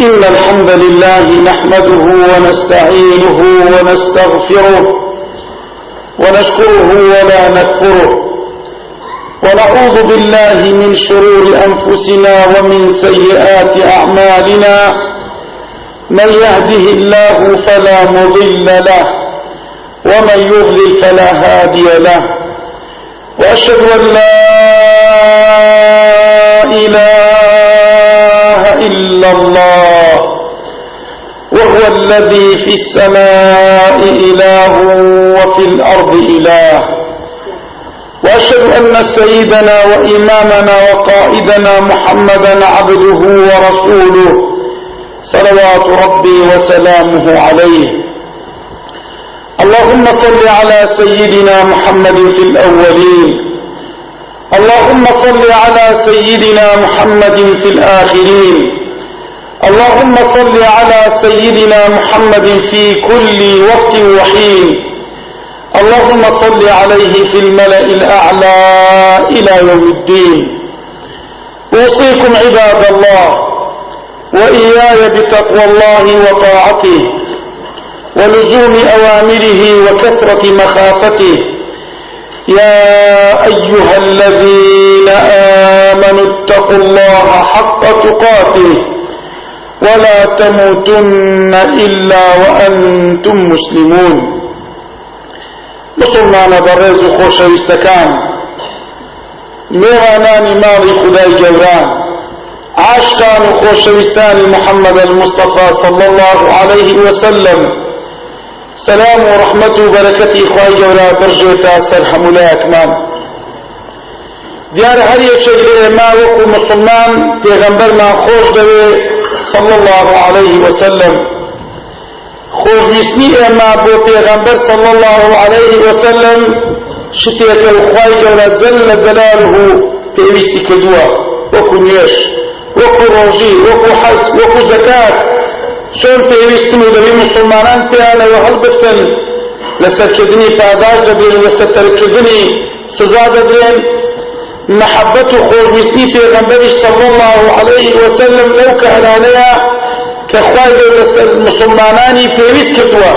إن الحمد لله نحمده ونستعينه ونستغفره ونشكره ولا نكفره ونعوذ بالله من شرور أنفسنا ومن سيئات أعمالنا من يهده الله فلا مضل له ومن يضلل فلا هادي له وأشهد أن لا إله إلا الله وهو الذي في السماء إله وفي الأرض إله. وأشهد أن سيدنا وإمامنا وقائدنا محمدا عبده ورسوله صلوات ربي وسلامه عليه. اللهم صل على سيدنا محمد في الأولين. اللهم صل على سيدنا محمد في الآخرين. اللهم صل على سيدنا محمد في كل وقت وحين. اللهم صل عليه في الملأ الأعلى إلى يوم الدين. أوصيكم عباد الله وإياي بتقوى الله وطاعته ولزوم أوامره وكثرة مخافته. يا أيها الذين آمنوا اتقوا الله حق تقاته. ولا تموتن إلا وأنتم مسلمون. مسلمان بەڕێز و خۆشەویستەکان میێوانانی ماڵی خدای گەوران عاشقان و خۆشەویستانی محەممەد صلى الله عليه وسلم. سلام و ڕحمەت و بەرەکەتی خوای گەورە بڕژێتە سەر هەمولایەکمان دیارە هەر یەکێک لە ئێمە وەکو مسلمان خۆش دەوێ صلى الله عليه وسلم خۆشویستنی ئێمە بۆ پێغەمبەر صلى الله عليه وسلم شتێکە و خوای گەورە جل لە جەلاله پێویستی کردووە وەکو نوێش وەکو ڕۆژی وەکو حەج وەکو زەکات چۆن پێویستن و دەبی مسلمانان پێیانەوە هەڵبستن لەسەرکردنی پاداش دەبێن لەسەرکردنی سزا دەبرێن محبەت و خۆشویستی پێغەمبەریش صلی الله عليه وسلم لەو کارانەیە کە خوای بێ لەسەر مسلمانانی پێویست کردووە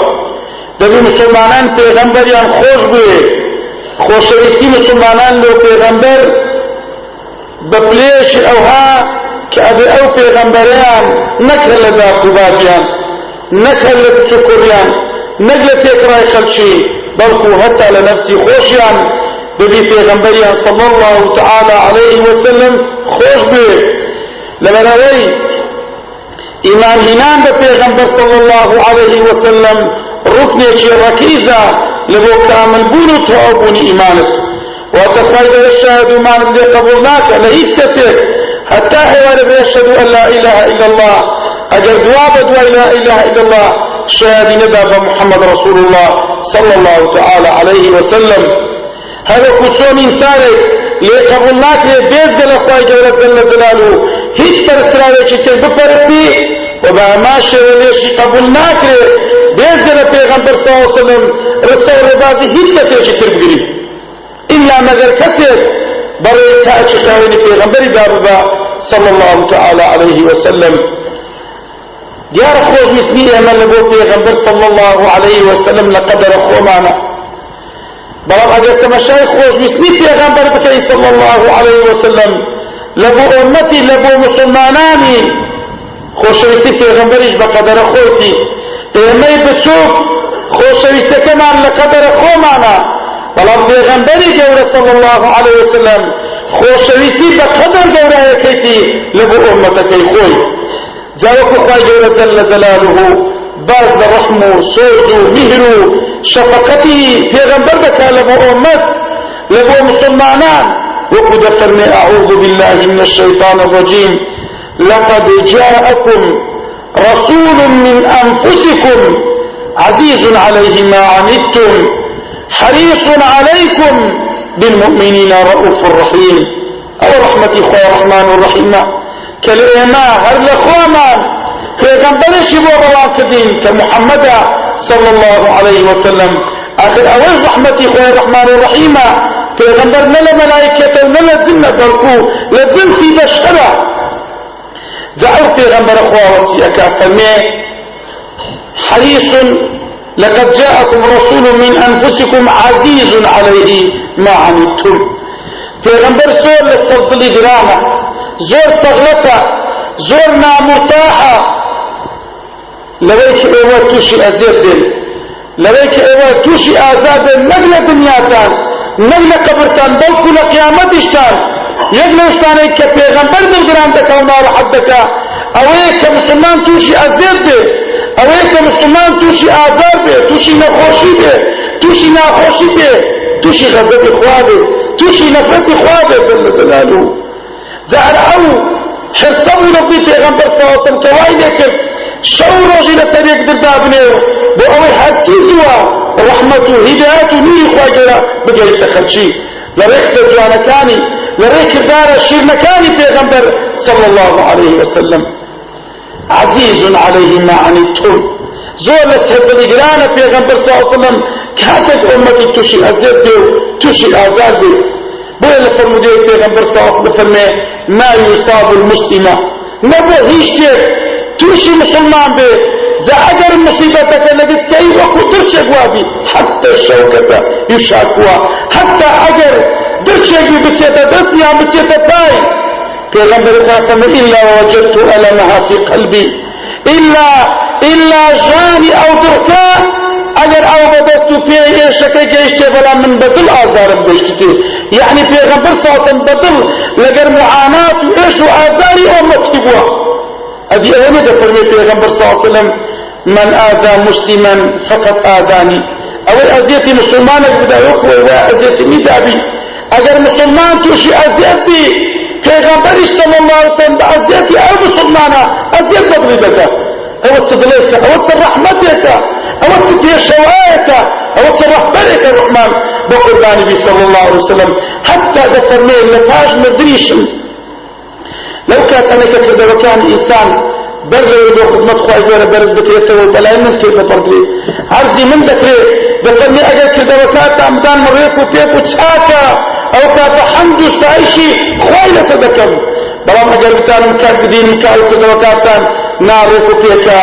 دەبی مسلمانان پێغەمبەریان خۆش بێ خۆشەویستی مسلمانان لەو پێغەمبەر بە پلێشی ئەوها کە ئەبێ ئەو پێغەمبەریان نەکرد لە داقوباتیان نەکرد لە چکوڕیان نەک لە تێکڕای خەلکی بەڵکو هەتا خۆشیان ببی پێغەمبەریان صلی الله تعالی عليه وسلم خۆش بێ لەبەرەوەی ئیمان هینان بە پێغەمبەر صلی الله عليه وسلم ڕوکنێکی ڕەکیزە لە بۆ کاملبوون و تەواوبوونی ئیمانت واتەخوای دەوە شاهد و مانت لێ قبول ناکە لە هیچ حتى حوار بيشهد أن لا إله إلا الله. أجر دواب دوا لا إله إلا الله شهادي ندى محمد رسول الله صلى الله تعالى عليه وسلم. هذا كتون إنساني. ليقبل ناكري بيزغل أخوة جورة جل جلاله هيج پرستراوي چتر بپرستی. و با ماشه وليشي قبول ناكري بيزغل پیغمبر صلى الله عليه وسلم رسول ربازي هيج کسی چتر بگري إلا مگر کسی برای کاچی خاوینی پیغمبری دابا صلى الله تعالى عليه وسلم. دیار خوش مسلی اعمال لبو پیغمبر صلى الله عليه وسلم لقدر خومانا. بلام اگر تمشای خوش مسلی پیغمبر بکی صلى الله عليه وسلم. لبو امتی لبو مسلمانانی. خوشویستی پیغمبریش بقدر خوتی ایمی بچوک خوشویستی کمان لقدر خومانا. بەڵام پێغەمبەری گەورە صلی الله عليه وسلم. خۆشەویستی بە قەدەر گەورەیەکەیتی لە بۆ ئومەتەکەی خۆی جاوەکو خوای گەورە جل جلاله. باز لە ڕەحم و سۆز و میهر و لە بۆ ئومەت لە بۆ مسلمانان. وەکو دەفەرمێ أعوذ بالله من الشيطان الرجيم لقد جاءكم رسول من أنفسكم عزيز عليه ما عنتم حريص عليكم بالمؤمنين رؤوف رحيم أو رحمتي خويا الرحمن الرحيم كالإيماء هر لخوامان پیغمبر چی بو روان کدین؟ كمحمد صلى الله عليه وسلم. آخر رحمتي خويا الرحمن الرحيم. پیغمبر نلا ملائكة نلا جنة بلکو لجن في بشرة زعو غنبر أخوة وسيئك فمي حريص لقد جاءكم رسول من أنفسكم عزيز عليه ما عنتم. غنبر زور للسلطلي دراما زور صغلتا زور نامرتاحة لويك أيوه توشي أزيد لويك أيوه توشي آزاد نقل دنياتان نقل قبرتان بلکو لقيامتشتان يقلو استاني كبيغمبر دلگران دكا ونار حدكا اوه كمسلمان توشي ازير بي اوه كمسلمان توشي آزار بي توشي نخوشي بي توشي ناخوشي بي توشي غزب خوابي توشي نفرت خوابي جل جلاله زهر أو حرصه ربي پیغمبر صلى الله عليه وسلم كواي لكن شو روجي لسريك بو اوه حد چيزوا رحمته هدايته نوري خواجرا بقى يتخلشي لرخصة جوانكاني لري كردار الشير مكاني پیغمبر صلى الله عليه وسلم. عزيز عليه ما عنتم زور لسهد الإقران پیغمبر صلى الله عليه وسلم. كاتت أمتي تشي أزيد ديو تشي آزاد ديو. بولا فرمودي پیغمبر صلى الله عليه وسلم. ما يصاب المسلمة. نبو هيشتك توشي مسلمان زا اگر مصيبتك لقد كي وقو ترشك وابي حتى الشوكة يشاكوا حتى اگر درشێکی بچێتە دەستیان بچێتە پای. پێغەمبەر فاطمە إلا وجدت ألمها في قلبي. إلا إلا جاني أو دركا اگر أو بەدەست و پێ ئێشەکە گەیشتێ من بەدڵ ئازارم گەیشتێ یعنی پێغەمبەر ساسم بەدڵ لەگەر معانات و ئێش و ئەمەتی بووە ئەدی ئەوە دەفەرمێ پێغەمبەر ساسلم من آذى مسلما فقط آذاني. أو أزيتي مسلمانك بدأ يقوى وأزيتي مدابي اگر مسلمان توشی ازیت بی پیغمبرش صلی اللہ علیہ وسلم ازیتی أو مسلمانا بدلی بکا أو تصدلیکا أو تصرحمتکا أو تصدیشوائکا أو تصرحبرکا الرحمن. بقربان بي صلى الله عليه وسلم حتى ذكرني لفاج مدريش. كانت أنا كده وكان إنسان بغل يدو خدمت خواهي جورة برز بكريته وبلا من كيف بردري عرضي من ذكري ذكرني أجل كده وكانت عمدان مريكو بيكو تشاكا أو كاتا حمد سايشي خويلة صدقم بلام اگر بتانم كاس بدين مكاو كذا وكاتان ناريكو فيكا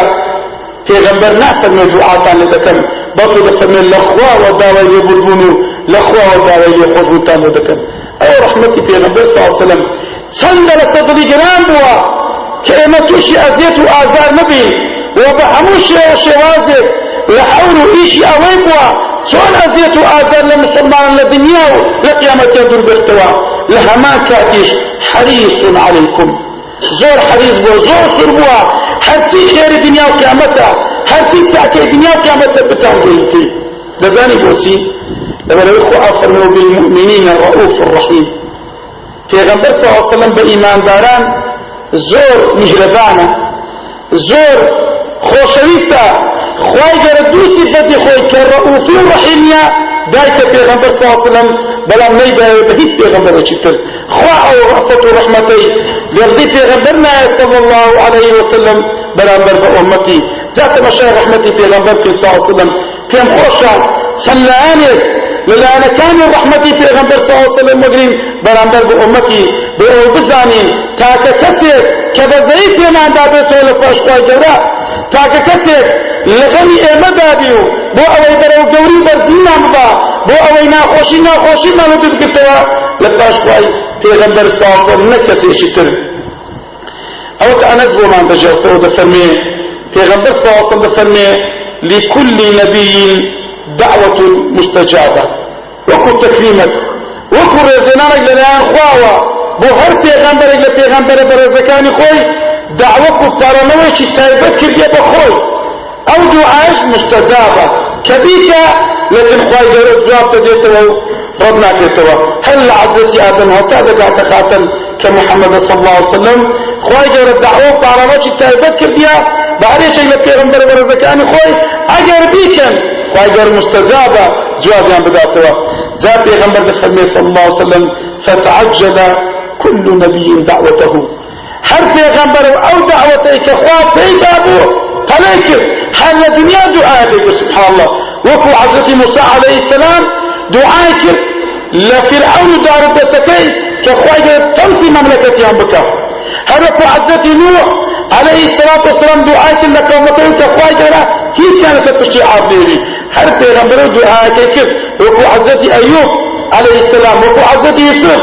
في غنبر نعتم دعاتان لدكم بطل دفرمي لخوا وداوي يبربونو لخوا وداوي يخوشبتان لدكم اي رحمتي في غنبر صلى الله عليه وسلم صلى لصدري جنان بوا كلمتوشي ازيت وازار نبي وبحموشي وشوازي لحولو ايشي اويبوا شون أزيت وآزار لمسلمان لدنيا لقيامة يدور باختوا لهما كاتيش حريص عليكم زور حريص بو زور سربوا هرسي خير دنيا وقيامتها هرسي ساكي دنيا وقيامتها بتان قلتي لذاني بوسي لما لو إخوة أفرموا بالمؤمنين الرؤوف الرحيم في غنبر صلى الله عليه وسلم بإيمان داران زور مهربانة زور خوشويسة خواهي جرى دو صفت خوي كالرؤوفي الرحيمية دايك پیغمبر صلى الله عليه وسلم بلا ميدا بهيس پیغمبر اچتر خواه أو رأفت ورحمتي يرضي پیغمبرنا صلى الله عليه وسلم برابر بأمتي ذات مشاهر رحمتي پیغمبر صلى الله عليه وسلم كم خوشا سلانك لأن كان رحمتي پیغمبر صلى الله عليه وسلم مقرين برابر بأمتي بأو بزانين تاك كسر كبزيك يمان دابتو لفاش خواه جرى تاك كسر لغمی ئێمە دابیو بۆ ئەوەی بەرەو گەوری بەرزینمان ببا بۆ ئەوەی ناخۆشی ناخۆشیمان و بگرتەوە لە پاشخوای پێغەمبەر ساسەر نە کەسێکی تر ئەوە کە ئەنەس بۆمان بەجێوتەوە دەفەرمێ پێغەمبەر ساسەر دەفەرمێ لكل نبي دعوة مستجابة. وكو تكريمك. وكو رزنانك لنيان خواوة. بو هر پیغمبرك لپیغمبر برزكاني خوي دعوة كو بارنوشي تايبت كردية بخوي أو دعاش مستجابة. كبيكة لكن خواهي جرد جواب تديته ربنا كتوا هل عزتي آدم هتا دقاء تخاتل كمحمد صلى الله عليه وسلم خواهي جرد دعوة بارماش التائبت كرديا بعد شيء لبيغمبر برزكاني خواهي اگر بيكن خواهي جرد مستجابة. جواب يان بداتوا ذات بيغمبر بخدمه صلى الله عليه وسلم فتعجل كل نبي دعوته. هر بيغمبر أو دعوته كخواه بيدابوه فلكن هل الدنيا دعاء سبحان الله وكو حضرت موسى عليه السلام دعاء لفرعون دار الدستكي كخواهي تنسي مملكتي بك هدف عزتي نوح عليه الصلاة والسلام دعاك لك ومتين كخواي جرا هيك يعني ستشتي عابيري هر پیغمبر دعاك كيف؟ وكو عزتي أيوب عليه السلام وكو عزتي يوسف.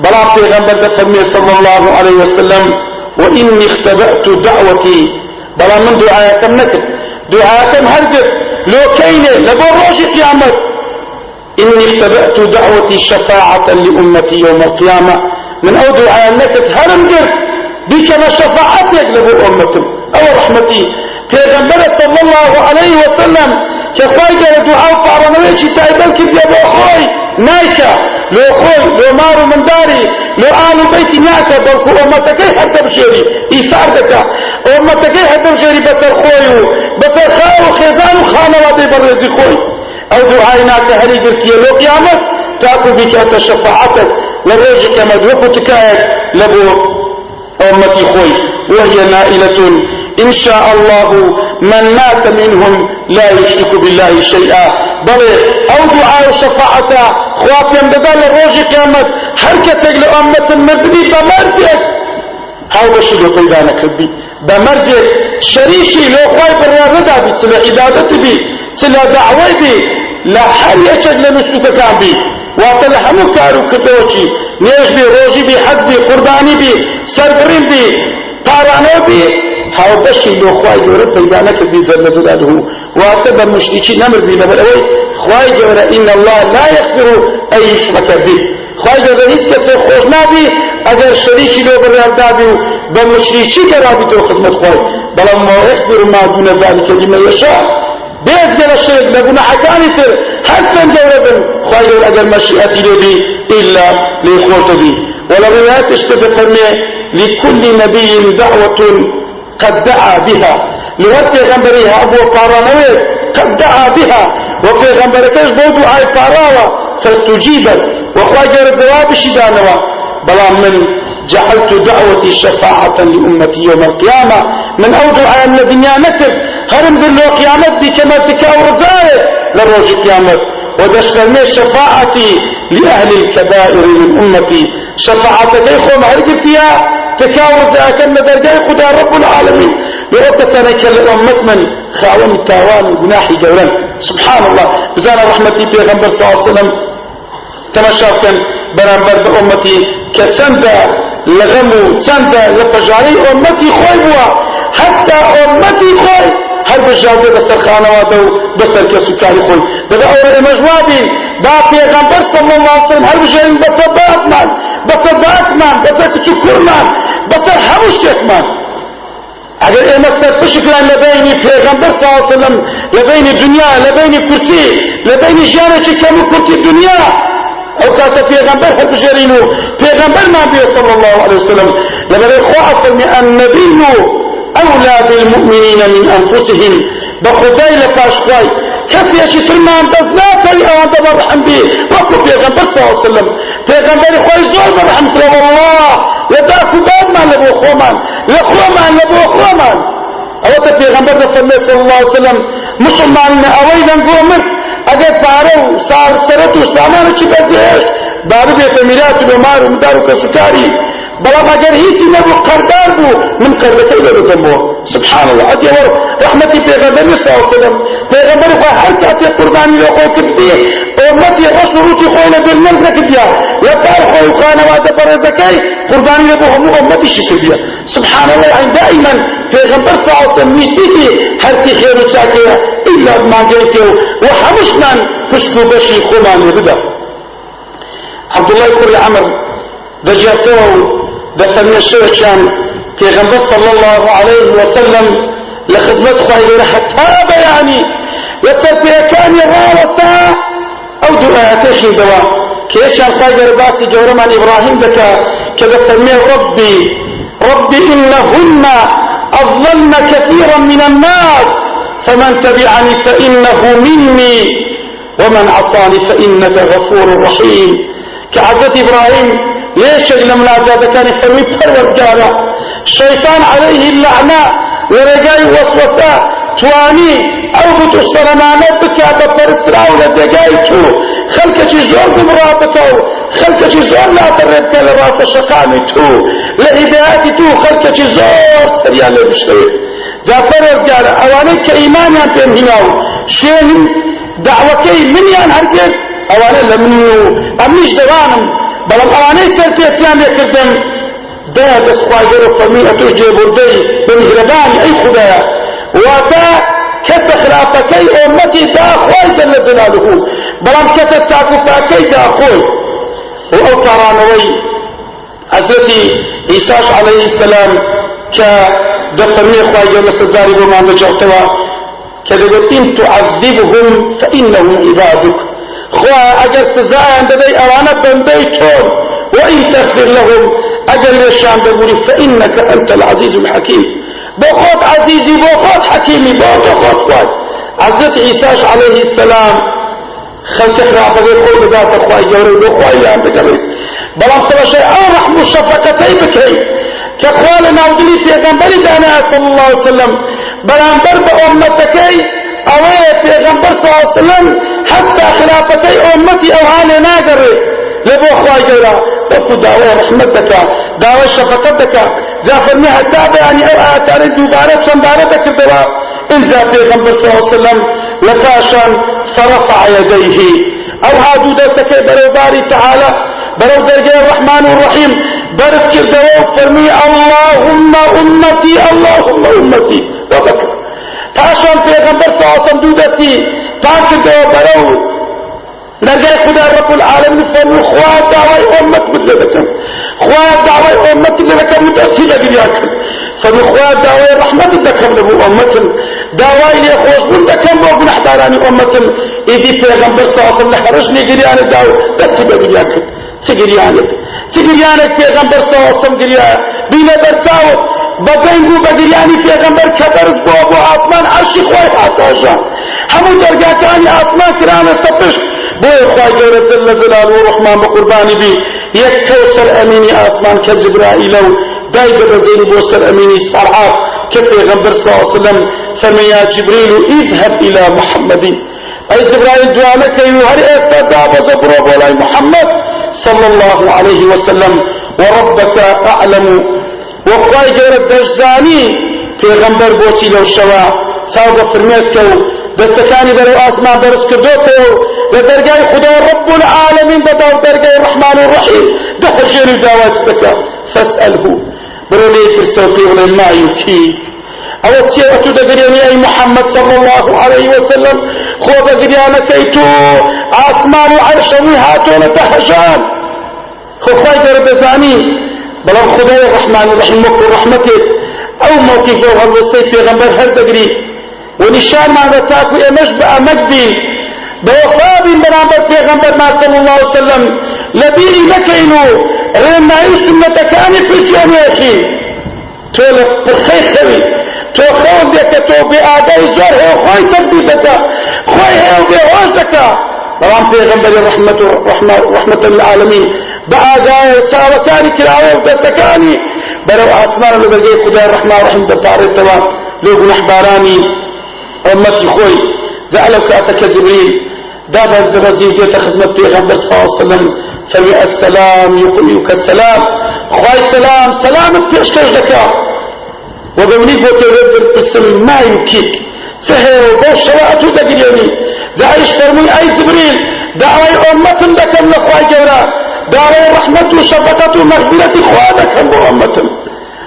بلا پیغمبر فرمي صلى الله عليه وسلم وإني اختبأت دعوتي. بلا من دعاكم نكر؟ دعاكم هرجر لو كيني لبو روش قيامت إني اختبأت دعوتي شفاعة لأمتي يوم القيامة. من أو دعاء نكر هرمجر. بك شفاعتك لبو أمتم أو رحمتي. پیغمبر صلى الله عليه وسلم كفاي جل دعاء فارنوي شي تايبن كيف يا خوي نايكا لو خوي لو مارو من داري لو آل البيت ناكا بلكو أمتك حتى بشيري إيثار دكا أمتك حتى بشيري بسر خوي بسر خاو خزان وخانواتي برزي خوي أو دعاء ناكا هري قلتي لو قيامت تاكو بك شفاعتك لروجك مدوكو تكايك لبو أمتي خوي وهي نائلة إن شاء الله من مات منهم لا يشرك بالله شيئا. بل أو دعاء شفاعة خواتيان بدل روج قيامت هر كسك لأمة المردبي بمرجك هاو بشي لو قيدانا كبي بمرجك شريشي لو خواي بريادة بي سلا عبادة بي سلا دعوة بي لا حال يشك لنسوك كان بي واتل همو كارو كدوشي نيش بي روجي بي حد بي قرباني بي سربرين بي پارانه بي هاو بشي لو خواي جورا پیدا نکردی جل جلاله واتبا مشركي نمر بي نمر اوي خواي جورا ان الله لا يغفر ان يشرك به خواي جورا هیچ کسی خوش نبی. اگر شریکی لو بریان دابی و بمشركي کرابی تو خدمت خواي بلا ما يغفر ما دون ذلك لمن يشاء بيز قال الشرك لقنا حكاني تر. حسن جورا خواي جورا اگر مشيئتي بي إلا ليخوت بي ولا روايات اشتبه فرمي لكل نبي دعوة قد دعا بها. لغت پیغمبری ابو قارانوی قد دعا بها. وپیغمبرکش بو دعای قاراوا فاستجيبت وخوا جرد جواب شدانوا بلا من جعلت دعوتي شفاعة لأمتي يوم القيامة. من أو دعاء من الدنيا نكر هرم ذي لو قيامت بي كما تكاور زايد لروج قيامت. ودشترني شفاعتي لأهل الكبائر من أمتي. شفاعتك إخوة مهر قبتيا تكاوز أكن درجة خدا رب العالمين. سنك لأمت من خاون التاوان وجناحي جورا سبحان الله. بزان رحمتي في غنبر صلى الله عليه وسلم. تمشى كان بأمتي. كتسندا لغمو تسندا لفجاري أمتي خوي بوا. حتى أمتي خوي. هر بجاوبه بسر خانواده بسر كسكاري خوي. بدا أورد مجوابي. با پیغمبر صلى الله عليه وسلم. هر بجاوبه بسر باتمان بسر باتمان بسر كتو بەسەر هەموو شتێکمان ئەگەر ئێمە سەرپشکلان لە بینی پێغەمبەر وسلم لە بینی دنیا لە بینی کورسی لە بینی ژیانێکی کەم و کورتی دنیا ئەو کاتە پێغەمبەر هەربژێرین و پێغەمبەرمان بێ صلی الله عليه وسلم. لەبەرەی خوا فەرمی النبي أولى بالمؤمنين من أنفسهم بخداي لفاشخواي کەسێکی ترمان دەست ناکەوی ئەوان دەبەڕحم بێ وەکو پێغەمبەر عليه وسلم. پێغەمبەری خۆی زۆر بەڕحمترە والله لە داک و دادمان لە بۆ خۆمان لە خۆمان لە بۆ خۆمان ئەوەتە پێغەمبەر دەفەرمێ صلی الله عليه وسلم مسلمان ئەوەی لەنگۆ مرد ئەگەر پارە و سەرەت و سامانێکی بەجێش دارو بێتە میرات و بێمار و مدار و کەسوکاری بەڵام ئەگەر هیچی نەبوو قەردار بوو من قەردەکەی لێدەدەم بۆ سبحان الله ئەدی وەر رحمەتی پێغەمبەری صلی الله عليه وسلم. پێغەمبەری خۆی هەر کاتێ قوربانی لێ خۆ کردی. ئومەتی ڕەش و ڕوتی خۆی لە دڵمەند نەکردیا لە پار خۆی و خانەواتە بەڕێزەکەی قوربانی لێ بۆ هەموو ئومەتیشی کردیا سبحان الله يعني دائما پیغمبر صلی الله عليه وسلم میشتیکی هەرچی خێر و چاکەیە ئیلا مانگەیتێ و هەمووشمان پشت و بەشی خۆمان لێ بدا عبدالله کوڕی عەمر دەجێتەوە و دەفەرمێ شەوێکیان پێغەمبەر صلی الله عليه وسلم لخدمت خواهي گەورە حتا بەیانی لەسەر پێەکانی دوو ئاەتێشی دەوە كيشان خواهي باسی گەورەمان ئیبراهیم دەکا کە دەفەرمێ ربي. ربي إنهن أضللن كثيرا من الناس. فمن تبعني فإنه مني. ومن عصاني فإنك غفور رحيم. كعزة إبراهيم ليش لم لا كان يفرمي پروردگارا الشيطان عليه اللعنة. ورجاي وسوسة تواني أو بتو السلمانة بكا بپرسرا ولزگاي تو. خلق چي زور گمراه بكو خلق چي زور لا ترد كل راس شقامي تو. لهداياتي تو خلقك زور سريان لبشتوي جافر ورقار اوانيك ايمانيان بين هناو شين دعوكي منيان هرقل اوانا لمنو امنيش دوانم. بلام اواني سرتيتيان يكردم دا دس خواهر فرمي اتوش جي بردي بمهرباني اي خدايا واتا كس خلافكي أمتي دا خواهي جل جلاله. بلام كتت ساكفاكي دا خوي. وأو كرانوي. حضرتي عيسى عليه السلام كدفرمي خواهي جل سزاري بما نجعتوا كذلك إن تعذبهم فإنهم عبادك. خوا أجر سزايا بدي أوانا بندي تون وإن تغفر لهم أجر يشان دبوري فإنك أنت العزيز الحكيم. بوخوت عزيزي بوخوت حكيمي بوخوت خواهي حضرت عيسى عليه السلام خلق خرافة خوي بدات خواهي جوري بخواهي عم بقبل بلام سبا شيء أو رحم الشفقتي بكي كخوال ناودلي في غنبري دانا صلى الله عليه وسلم بلام برد أمتكي أوي في غنبر صلى الله عليه وسلم حتى خلافتي أمتي أو هالي ناقر لبو خواهي جورا وكو دعوة رحمتك دعوة شفقتك جافرني حتى يعني أو آتاري دوبارة شندارة ذكر دوا إنزا في غنبر صلى الله وسلم لفاشا فرفع يديه. أو هادو دستك برو باري تعالى برو درجة الرحمن الرحيم. برس كردو فرمي اللهم أمتي اللهم أمتي. وبكر پاشان پیغمبر صلی علیہ وسلم دودتی تاکہ دو برو. درجة خدا رب العالمين فرمي خواه دعوة أمت بدل بكم خواه دعوة أمت لك متأثير بياكم فرمي خواه دعوة رحمة دكم لبو أمت دعوة خوش من دكم بو بنح داراني أمت إذي پیغمبر علیہ وسلم لحرشني قريان دعوة دسي بياكم سگریانك سگریانك پیغمبر صلی اللہ علیہ وسلم گریا بینه برساو بدنگو بگریانی پیغمبر کبرز بو ابو آسمان عرشی خواهی حتاجا همو درگاتانی آسمان کران سپش خواهی گورت جل جلال و رحمان بقربانی بی. یک کوسر امینی آسمان كجبرائيلو دايق بزين بوسر امینی صرعات كبيغمبر صلى الله عليه وسلم فما يا جبريل اذهب إلى محمد. اي جبرائيل دوانك يوهر استداب زبرو بولاي محمد صلى الله عليه وسلم. وربك أعلم. وقواي جرد دجزاني في غنبر بوتي لو الشوا ساوق في دستكاني برو آسمان برس كدوكو لدرجاي خدا رب العالمين بدار درجاي الرحمن الرحيم دحر جيري دعوات الزكاة فاسأله برو لي فرسوكي ولا ما يكيك أو تسيبة دقريني اي محمد صلى الله عليه وسلم؟ خو دقريانا كيتو آسمان عرشوي هاتون تهجان. خو خواهي در بزاني بلان خدای الرحمن الرحيم مكو رحمته. أو موقف وغلوستي في غنبر هر دقري ونشان ما تاكو امش بأمجدي بوفاء بنابر في غنبر ما صلى الله عليه وسلم. لبيري لكينو رنا يسمى تكاني في سياني أخي. تولك برخي خوي تو خود دێکە تۆ بێ ئادای زۆر هەیە خۆی تەبدی دەکە خۆی هەیە و بێ هۆش دەکە بەڵام پێغەمبەری ڕحمەت العالمین بە ئاگایە و چاوەکانی کراوە و دەستەکانی بەرەو ئاسمان لە بەرگەی ئەمەتی خۆی جعلك أتك جبريل. دابا برزيل ديت خدمة پیغمبر صلى الله عليه وسلم فبي السلام يقولك السلام. خواهي سلام سلام بيشكش دكا وبمني بوتي رب القسم ما يمكنك. سهر وبوش شواءة دقريني زعيش فرمي أي جبريل. دعوي أمة لكم لخواي جورا دعوي رحمة وشفقة ومغفرة خوانك أمة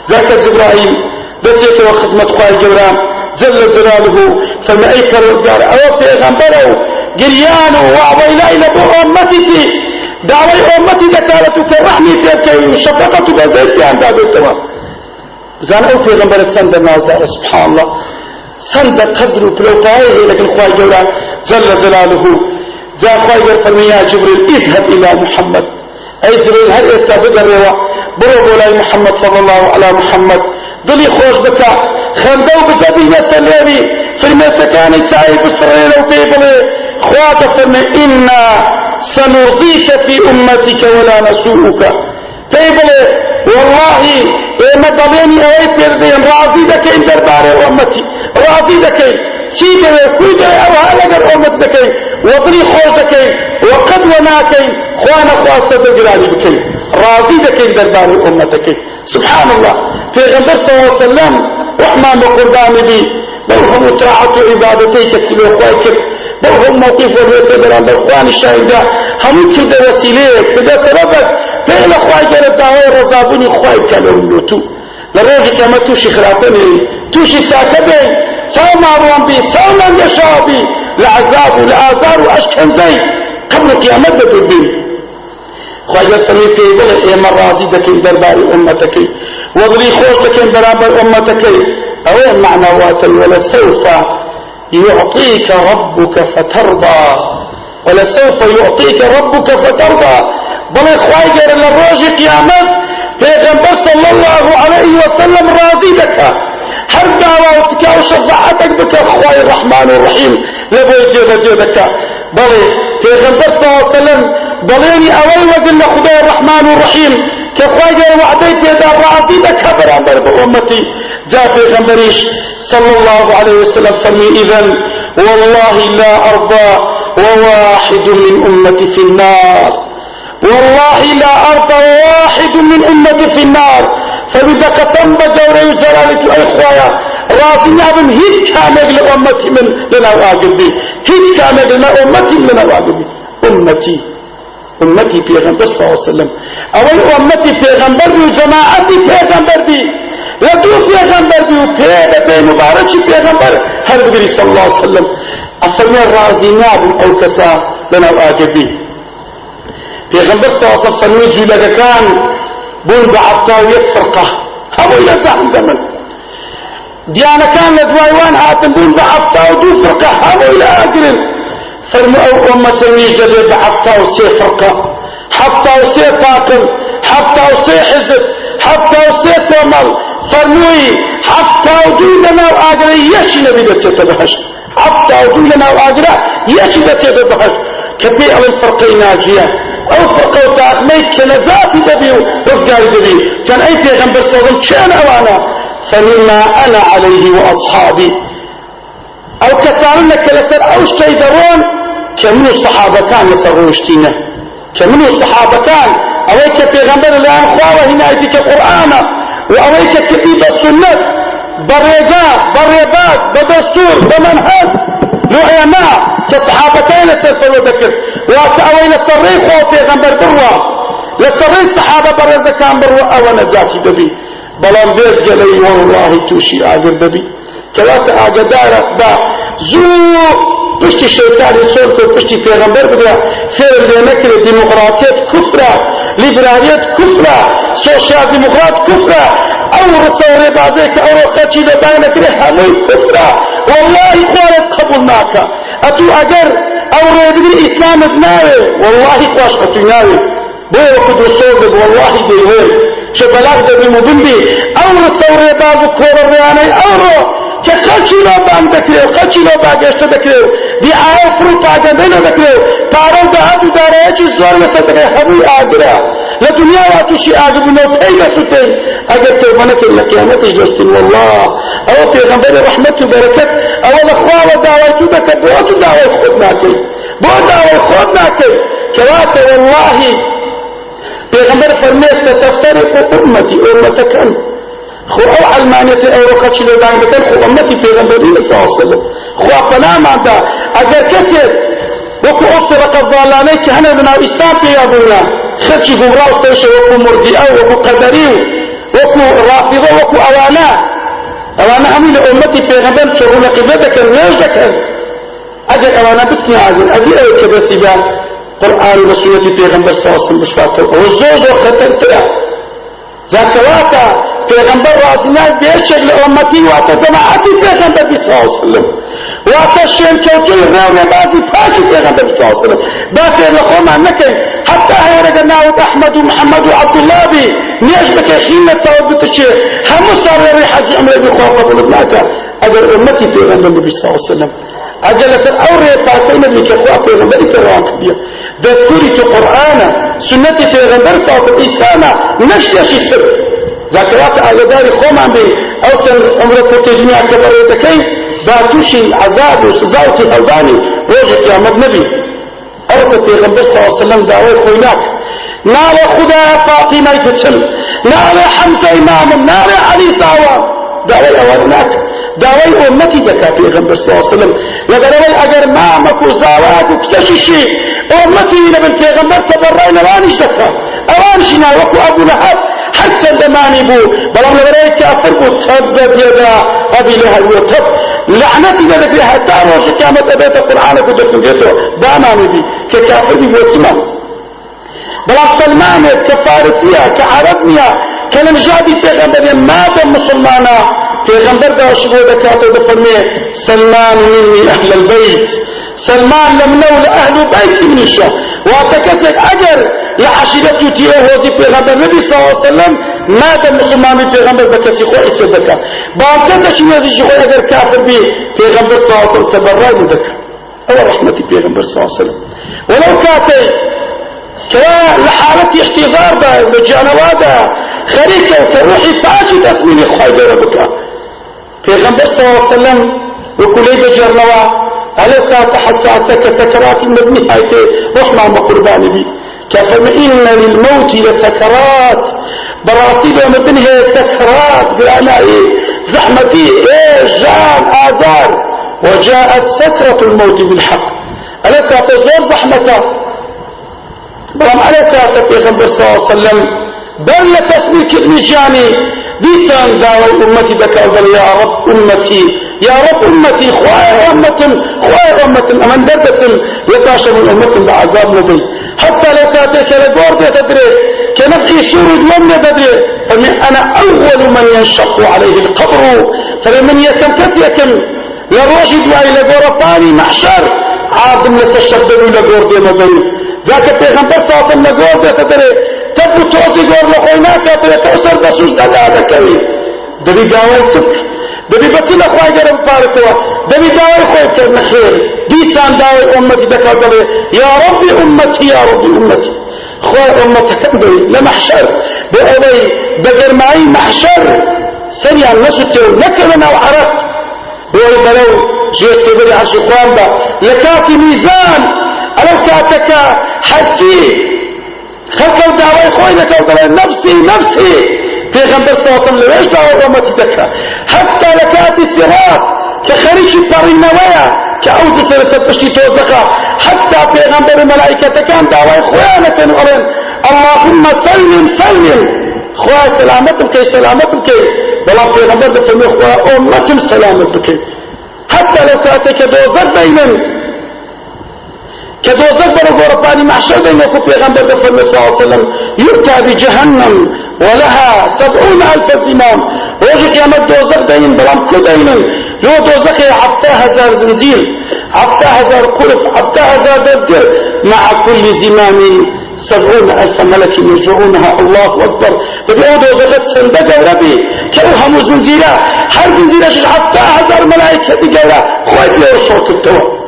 ذاك جبرائيل. بتيت وخدمة خواي جورا جل جلاله فما أي فرودگار أو پیغمبره قريانه وعوينا إلى أمتي دعوي أمتي ذكارتك رحمي فيك وشفقة بزيت عن باب التمام زان أو پیغمبر سند ناز دار سبحان الله سند قدر بلوطائه لكن خواهي جولا جل جلاله. جاء خواهي جل فرمي يا جبريل اذهب إلى محمد. اي جبريل هل الروا برو بولاي محمد صلى الله على محمد. دلي خوش بكا خندو بزبي نسليني فرمي سكاني تاي بسرين وقيبلي خوات فرمي إنا سنرضيك في أمتك ولا نسوءك قيبلي والله ئێمە دەڵێنی ئەوەی پێدەێن ڕازی دەکەین دەربارەی ئۆمەتی ڕازی دەکەین چی دەوێت کوی دەوێت ئەوها لەگەر ئۆمەت دەکەین وەدڵی خۆش دەکەین وەقەت وە ناکەین خوا نەخواستە دەگرانی بکەین ڕازی دەکەین دەربارەی ئۆمەتەکەی سبحان الله في غنبر صلى الله عليه وسلم رحمن بقربان بي بل هم طاعة عبادتيك كلو خوايك بل هم موقف والويت بران بقوان الشاهدة هم كده وسيلة كده سببك بين خواي جل الدعوة رضابوني خواي كانوا لوتو لروجي كما توشي خلافني توشي ساكبي تاو ماروان بي تاو من يشابي لعذاب وأشكن زي قبل قيامة خواجه فرمي في بلد ايما راضي دكين دربار امتك وضري خوش دكين برابر امتك اوين معنى واتل ولسوف يعطيك ربك فترضى ولسوف يعطيك ربك فترضى بل خواجه للروج قيامت پیغمبر صلى الله عليه وسلم راضي دك هر دعواتك وشفاعتك بك خواي الرحمن الرحيم لبو جيدا جيدك بل پیغمبر صلى الله عليه وسلم دليني أول وقل خدا الرحمن الرحيم. كخواجة وعديت يدا راضي لك برابر بأمتي جاء في غنبريش صلى الله عليه وسلم فرمي إذن والله لا أرضى وواحد من أمتي في النار. والله لا أرضى وواحد من أمتي في النار. فبدا قسم بجوري وجلالك أخوايا راضي نعم هيت كامل لأمتي من لنا واقبي هيت كامل لأمتي من لنا واقبي أمتي. أمتي في غنبر صلى الله عليه وسلم. أول أمتي في غنبر وجماعتي في غنبر بي لدو غنبر بي وفي بي مبارك في غنبر هل بدري صلى الله عليه وسلم. أفرمي الرازي ناب أو كسا لنا وآجبي في غنبر صلى الله عليه وسلم فرمي جولة كان بول بعطا ويفرقه أبو إلى زحم دمن ديانا كان لدوايوان هاتن بول بعطا ودو فرقه أبو إلى آجرين فرموا أمة جدي بحفتا وسي فرقة حفتا وسي طاقم حفتا وسي حزب حفتا وسي تمر فرموي حفتا ودولنا وآقرا يشي نبي دتي تبهش حفتا ودولنا وآقرا يشي دتي تبهش كبي أو الفرقي ناجية. أو فرقة وتاقمي كنزاتي دبي ورزقاري دبي كان أي پیغمبر صلى كان أوانا. فمما أنا عليه كساننا كلسر أو شيء درون كمنو الصحابة كان يصغوشتينا كمنو الصحابة كان أويك پیغمبر الآن خواه هنا أيتك قرآن وأويك كتيب السنة بريقا بريبات بدستور بمنهج لعلماء كصحابة كان سرفلو ذكر وكأوي لسري خواه پیغمبر بروا لسري الصحابة برزا كان بروا أو نجاتي دبي. بلان بيز قلي والله توشي آجر دبي. كلاتا آجدارة دا زو پشتی شیطانی صور کو پشتی پیغمبر بگیا فعل دی نکره دموقراطیت کفره لیبرالیت کفره سوشیال دموقرات کفره. أو رسول بازه که أو خچی ده بای نکره هموی کفره. والله خوارت قبول ناکا اتو اگر أو ریدگی اسلام ناوه والله خواش اتو ناوه. بو وقت رسول ده والله دی هر چه بلاغ ده بمدن بی أو رسول بازه کور ریانه أو رو که خلچی لو بان دکریو خلچی لو باگشت دکریو دی آیا فرو پاگنده نو دکریو پارو ده هدو داره چی زور مثل دکریو هبوی آگرا لدنیا واتوشی آگبو نو پیگا سوتین اگر تو منک لقیامتش دوستین والله. أو پیغمبر رحمت و برکت أو لخواه دعوی تو دکر بو تو دعوی خود ناکی بو دعوی خود ناکی كوات والله. پیغمبر فرمیست تفترق امتی امتکن خو أو علمانیت أو رخص شده دان بکن خو امتی پیغمبری صلی اللہ علیہ وسلم خو اپنا مانتا اگر کسی وكو أصرق الضالاني كهنا بنا إسلام بيابونا خرشي قمراء استيش وكو مرجئة وكو قدري وكو رافضة وكو أوانا. أوانا همي لأمتي بيغمبر شرو لقبلتك الرجك أجل أوانا بسني عادل أدي أيك بسي بها قرآن وسنة بيغمبر صلى الله عليه وسلم بشواتر وزوج وخطر تلا ذاكواتا پیغمبر راسنا بیرچک لأمتی واتا جماعتی پیغمبر بی صلی اللہ علیہ وسلم. واتا شیر کوتوی رونے بازی پاچی پیغمبر بی صلی اللہ علیہ وسلم. باتی لخوما نکن. حتى هيرد ناود أحمد ومحمد وعبد الله بي نيش بك حين تصور بتشي هم صار ريحة عمري بخواه قبل ابنك أجل أمتي پیغمبر بی صلی اللہ علیہ وسلم أجل سر أوري فاتين بك أخوة پیغمبر كروان كبير دستوري كقرآن سنتي پیغمبر صلی اللہ علیہ وسلم نشي شفر ذاكرات أغداري خوما بي أوسن عمرك وتجميع كبريتكي باتوشي عذاب وسزاوتي هزاني روجة قيامت نبي أوك في غنبر صلى الله عليه وسلم دعوي خويناك ناڵێ خدایە فاطیمەی بچم ناڵێ حەمزەی مامم ناڵێ عەلی ساوە داوای ئەوە ناکە. داوای ئۆمەتی دەکا پێغەمبەر علیه وسلم. لەبەرەوەی ئەگەر مامەک و زاوات و کچەشیشی ئۆمەتی لەبن پێغەمبەر تەبەڕای لەوانیش دەکا. ئەوانشی ناوەکو ئەبوو هەر چەندەمانی بوو بەڵام لەبەرەوەی کافر بوو تەب بەبێدا ئەبی لەهەب و تەب لعنەتی لەدەبێ هەتا ڕۆژە قیامەت ئەبێتە قورئانەکو دەخوێتەوە بامانی بی کە کافر بی بۆ چما بەڵام سلمانێک کە فارسیە کە عەرەب نییە کە لە نژادی پێغەمبەرێ مادە مسلمانە پێغەمبەر داوەشی بۆ دەکاتەوە دەفەرمێ سلمان منی ئەهل البەیت سلمان لە منە و لە ئەهل و لە عەشیرەت و پێغەمبەر نەبی صلی الله عليه وسلم مادە مسلمانی پێغەمبەر بە کەسی خۆی ئیسە دەکات باوکەتەشی نێزیشی خۆی ئەگەر کافر بی پێغەمبەر صلی الله عليه وسلم تەبەڕای دەکات ئەوە پێغەمبەر صلی الله عليه وسلم. ولو كاتي كوا لحالة احتضار دا بجانوا دا خريكة وكروحي باجي تسميني خواهي دورة بكا پیغمبر صلی الله علیه وسلم وكلي بجرنوا ألو كات حساسة كسكرات المبني هايتي رحمة مقربان كفم إن للموت لسكرات. براسي لو مبنها سكرات. بأنائي زحمتي إيه جان آزار. وجاءت سكرة الموت بالحق. ألو كات زور زحمته ألو كات پیغمبر صلى الله عليه وسلم؟ بل تسميك ابن جاني. دیسان داوای امتی دکا بل یا رب امتی یا رب امتی خواه امتم خواه امتم أمان دردتم يتاشى من امتم بعذاب نبي حتى لو كاتك لقور تدري كنبقي سورد ومن تدري فمن أنا أول من ينشق عليه القبر. فمن يتمكثيكم لروجد وأي لقور ثاني محشر. عادم لسشبدوا لقور دي مدري ذاك پیغمبر صلی الله علیه وسلم لقور دي تدري. تب تۆزی گۆر لە خۆی ناکاتەوە سەر بە سوش دەدا دەکەوی دەبی داوای چ دەبی بەچ لە دیسان داوای ئومەتی دەکات دەبێ یا ڕبی ئومەتی یا ڕبی ئومەتی خوای ئومەتەکەم دەوی لە مەحشەر بۆ ئەوەی بە گەرمایی مەحشەر سەریان نەسوتێ و عەرەق بۆی بەرەو ژێر سێبەری عەرشی خوان بە لە کاتی میزان ئەلەو کاتەکە حەجی خەڵکە و داوای خۆی دەکەوت دەڵێ نەفسی نەفسی پێغەمبەر ساسم لەوێش داوای ڕۆمەتی دەکە هەستا لە کاتی سیڕات کە خەریکی پەڕینەوەیە کە ئەو دەسەر سەر پشتی تۆزەخە هەستا پێغەمبەر و مەلایکەتەکان داوای خۆیانەکەن و ئەڵێن اللهم سلم سلم. خوا سلامتم کەی سلامتم کەی بەڵام پێغەمبەر دەفەرمێ خوا ئۆمەتم سلامت بکەی حتى لو كاتك دوزر بينن كدوزر برو غورباني محشر بين وكو پیغمبر صلى الله عليه وسلم. يؤتى بجهنم ولها سبعون ألف زمام. وجه قيامت دوزر بين بلام كدين لو دوزخ عبتا هزار زنجير عبتا هزار قرب عبتا هزار دزجر مع كل زمام سبعون ألف ملك يرجعونها. الله أكبر. ببيعوا دوزخت سندق ربي. كأوهم زنجيرا هر زنجيرا شش عبتا هزار ملائكة قولا خويت له الشوك التوى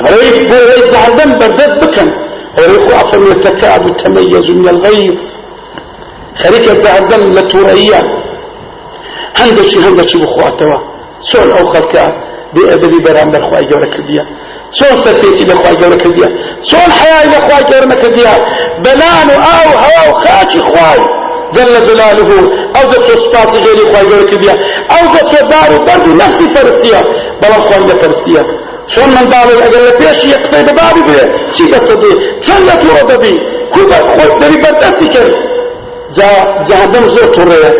ريف بوري زعلان بردد بكن. وريخو أفر يتكاد تميز من الغيظ. خريكة زعلان لتوريا. هندشي هندشي بخواتوا سؤال أو خلقا بأدبي برامبر خواهي جورا كرديا. سؤال تثبيتي بخواهي جورا كرديا. سؤال حياة بخواهي جورا كرديا. بنان أو هوا وخاشي خواهي جل جلاله أو ذات سپاس غيري خواهي جورا كرديا أو ذات دار برد نفسي فرستيا بلا خواهي فرستيا شون من داڵێ ئەگەر لە پێشی یە قسەی بەبابی بێ چی دەسەدێ چەند لە تووڕە دەبی کوبە خۆت دەبی بەردەستی کرد جا جەهەنەم زۆر تووڕەیە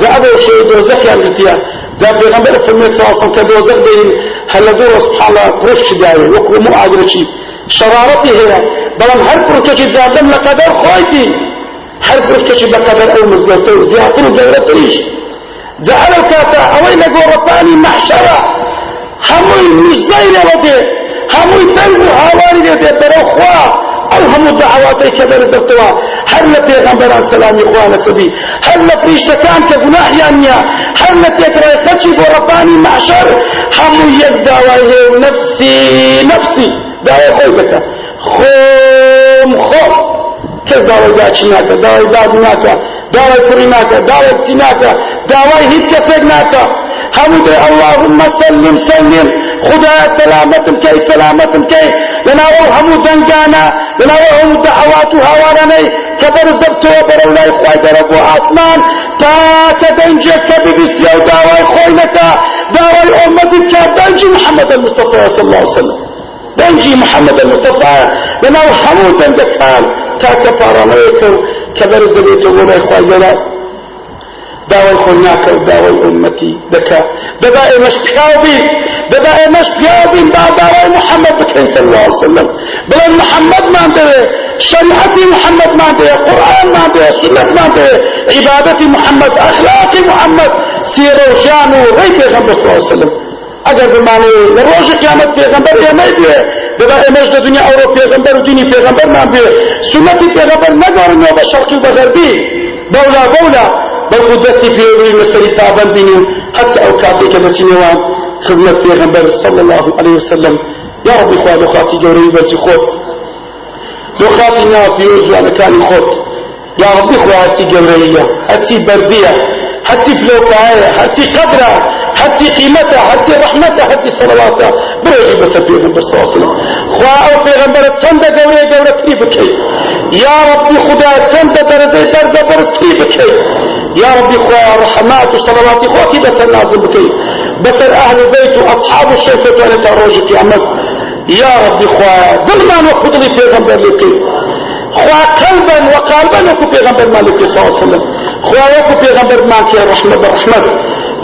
جا ئەبێ شێ دۆزەخیان گرتیە جا پێغەمبەر فەرمێ ساسم کە دۆزەخ دەین هەر لە دوو ڕۆژ سبحانە پڕشتی داوێ وەکو هەموو ئاگرچی شەرارەتی هەیە بەڵام هەر پڕکەکی جادەم لە قەدەر خۆیتی هەر پڕکەکی بە قەدەر ئەو مزگەوتە و زیاتر و گەورەتریش جا ئەو کاتە ئەوەی لە گۆڕەپانی مەحشەرە هموی مجزای لبده هموی دلب و هاواری لده برو خواه أو همو دعواتی که در دبتوا هر لپیغمبران سلامی خواه نسبی هر لپریشتکان که گناحیانیا هر لتکرای خچی بو ربانی معشر همو یک دعوای نفسی نفسی. دعوای خوی بکا خوم خوم کس دعوای داچی ناکا دعوای داد ناکا دعوای پوری ناکا دعوای کچی ناکا دعوای هیچ کسک ناکا حمد اللهم سلم سلم خدا سلامتم كي سلامتم كي لناوە هەموو دەنگانە لناوە هەموو دەعەوات و هاوارانەی کە بەرزەبتەوە بەرەو لای خوای دەرە بۆ ئاسمان تاکە دەنجێک کە ببیستە و داوای خۆی نەکە داوای ئۆمەتی بکە دەنجی محەممەد المستەفا صلی عليه وسلم. دەنجی محەممەد المستەفا. لەناو هەموو دەنگەکان. تاکە پارانەوەیکە و کە بەرز دەبێتەوە بۆ لای خوای دەرە داوای خۆ ناکە و داوای ئومەتی دەکا دەدا ئێمەش پیاو بین دەدا ئێمەش پیاو بین با داوای محەممەد بکەین صلی الله وسلم بڵێن محەممەدمان دەوێ شریعەتی محەممەدمان دەوێ قورئانمان دەوێ سنەتمان دەوێ عیبادەتی محەممەد ئەخلاقی محەممەد سیرە و ژیان و ڕێی پێغەمبەر صلی الله عليه وسلم. ئەگەر بمانێ لە ڕۆژی قیامەت پێغەمبەر ئێمەی بێ دەبا ئێمەش لە دنیا ئەوڕۆ پێغەمبەر و دینی پێغەمبەرمان بێ سنەتی پێغەمبەر نەگەڕنەوە بە شەرقی و بە غەربی بەولا بەولا بەڵکو دەستی پێوی لەسەری پابندین و حتى ئەو کاتێکە بەچینەوە خزمەت پێغەمبەر صلى الله عليه وسلم. يا ربي خوا لە خاتی گەورەی بەرزی خۆت لە خاتی ناوە پیرۆ جوانەکانی خۆت یا ربی خوا هەچی گەورەیە هەچی بەرزیە هەچی فلۆکایە هەچی قەدرە هەچی قیمەتە هەچی ڕەحمەتە هەچی سەڵەواتە برێژی بەسەر پێغەمبەر صلى الله عليه وسلم. خوا ئەو پێغەمبەرە چەندە گەورەیە گەورەتری بکەیت یا ربی خدا چەندە دەرەجەی بەرزە بەرزتری بکەیت يا ربي خويا رحمات وصلوات خواتي بسر نازل بكي بسر أهل البيت وأصحاب الشركة وأنا تروج في عمل يا ربي خويا ظلمان وقضلي في غنبر لكي خويا قلبا وقالبا وكو في غنبر مالك صلى الله عليه وسلم. خويا وكو في غنبر مالك يا رحمة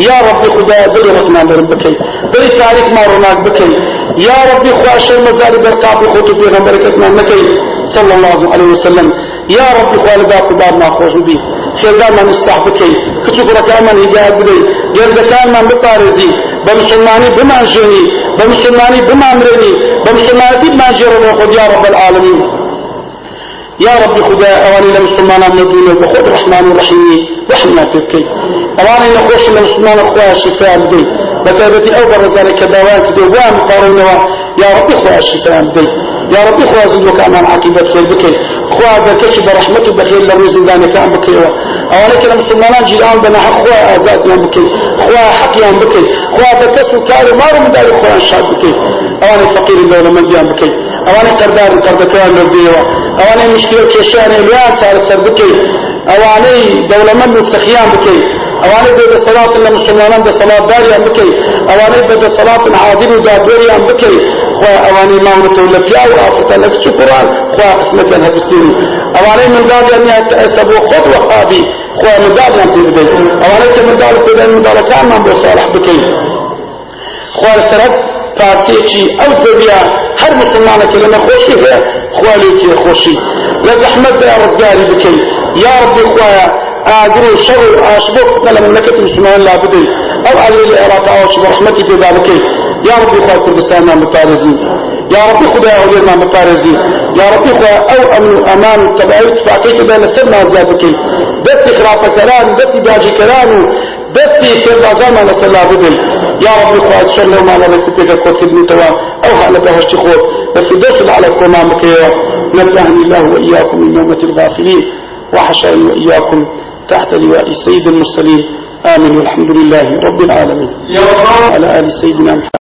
يا ربي خدا ذلي رحمان بربكي ذلي تاريخ ما رناك بكي يا ربي خويا شيء مزاري برقابي خوتو في غنبرك اتمان نكي صلى الله عليه وسلم. يا ربي خويا لبا خبار ما خوش بيه خێزانمان ئیسلاح بکەیت کچ و کوڕەکانمان هیدایەت بدەیت گەنجەکانمان بپارێزی بە مسلمانی بمانژێنی بە مسلمانی بمامرێنی بە مسلمانەتی بمانژێڕەوە خۆ یا رب العالمین. يا رب خدا أواني لمسلمان من الدنيا بخود الرحمن الرحيم. رحمنا فيك أواني نخوش لمسلمان أخوة الشفاء بدي بتابتي أو برزاني كدوان كدو وام يا رب أخوة الشفاء بدي يا رب أخوة زدوك أمان عقيبة خير بكي خوا بكشف رحمته بخير لو زندان كأن بكي أولا كلا مسلمان جيران بنا خوا آزاد يوم بكي خوا حق يوم بكي خوا بكسو كارو مارو مداري خوا انشاد بكي أولا فقير الدولة من ديان بكي أولا قردار قردكان لبيوا أولا مشكلة كشان اليان صار سر بكي. أولا دولة من السخيان بكي. أواني بيد صلاة المسلمان ده صلاة داري أم بكي. أواني بيد صلاة عادل ودابوري أم بكي. خوا أواني ما ورتو لفيا وآفتا لك شكران. خوا قسمة هبستيني أواني من داد أن يتأسبوا خد وخابي خوا من داد أن تبدي أواني كمن داد كده من داد كان من بصالح بكي خوا السرد فاتيكي أو زبيا هر مسلمانة كلمة خوشي هي خوا ليكي خوشي لزحمت يا رزقاري بكي يا ربي خوايا آدرو شر آشبوك قال من نكت مسلمان لا بدي أو علي العراق أو شبه رحمتي بذلك يا ربي خوايا كردستان ما متارزين يا ربي خدا أولاد ما متارزين يا ربي خوايا أو أمن أمان تبعي اتفاقيك بين السنة وزيادك دستي خرافة كلام دستي باجي كلام دستي كردازان ما نسلا بدي يا ربي خوايا شر لو ما لك تبقى كوت كدني توا أو حالة هشتي خور بفدوس على كوما مكيوا نبهني الله وإياكم من نومة الغافلين. وحشاني وإياكم تحت لواء سيد المرسلين. آمين والحمد لله رب العالمين. يا رب. على آل سيدنا محمد.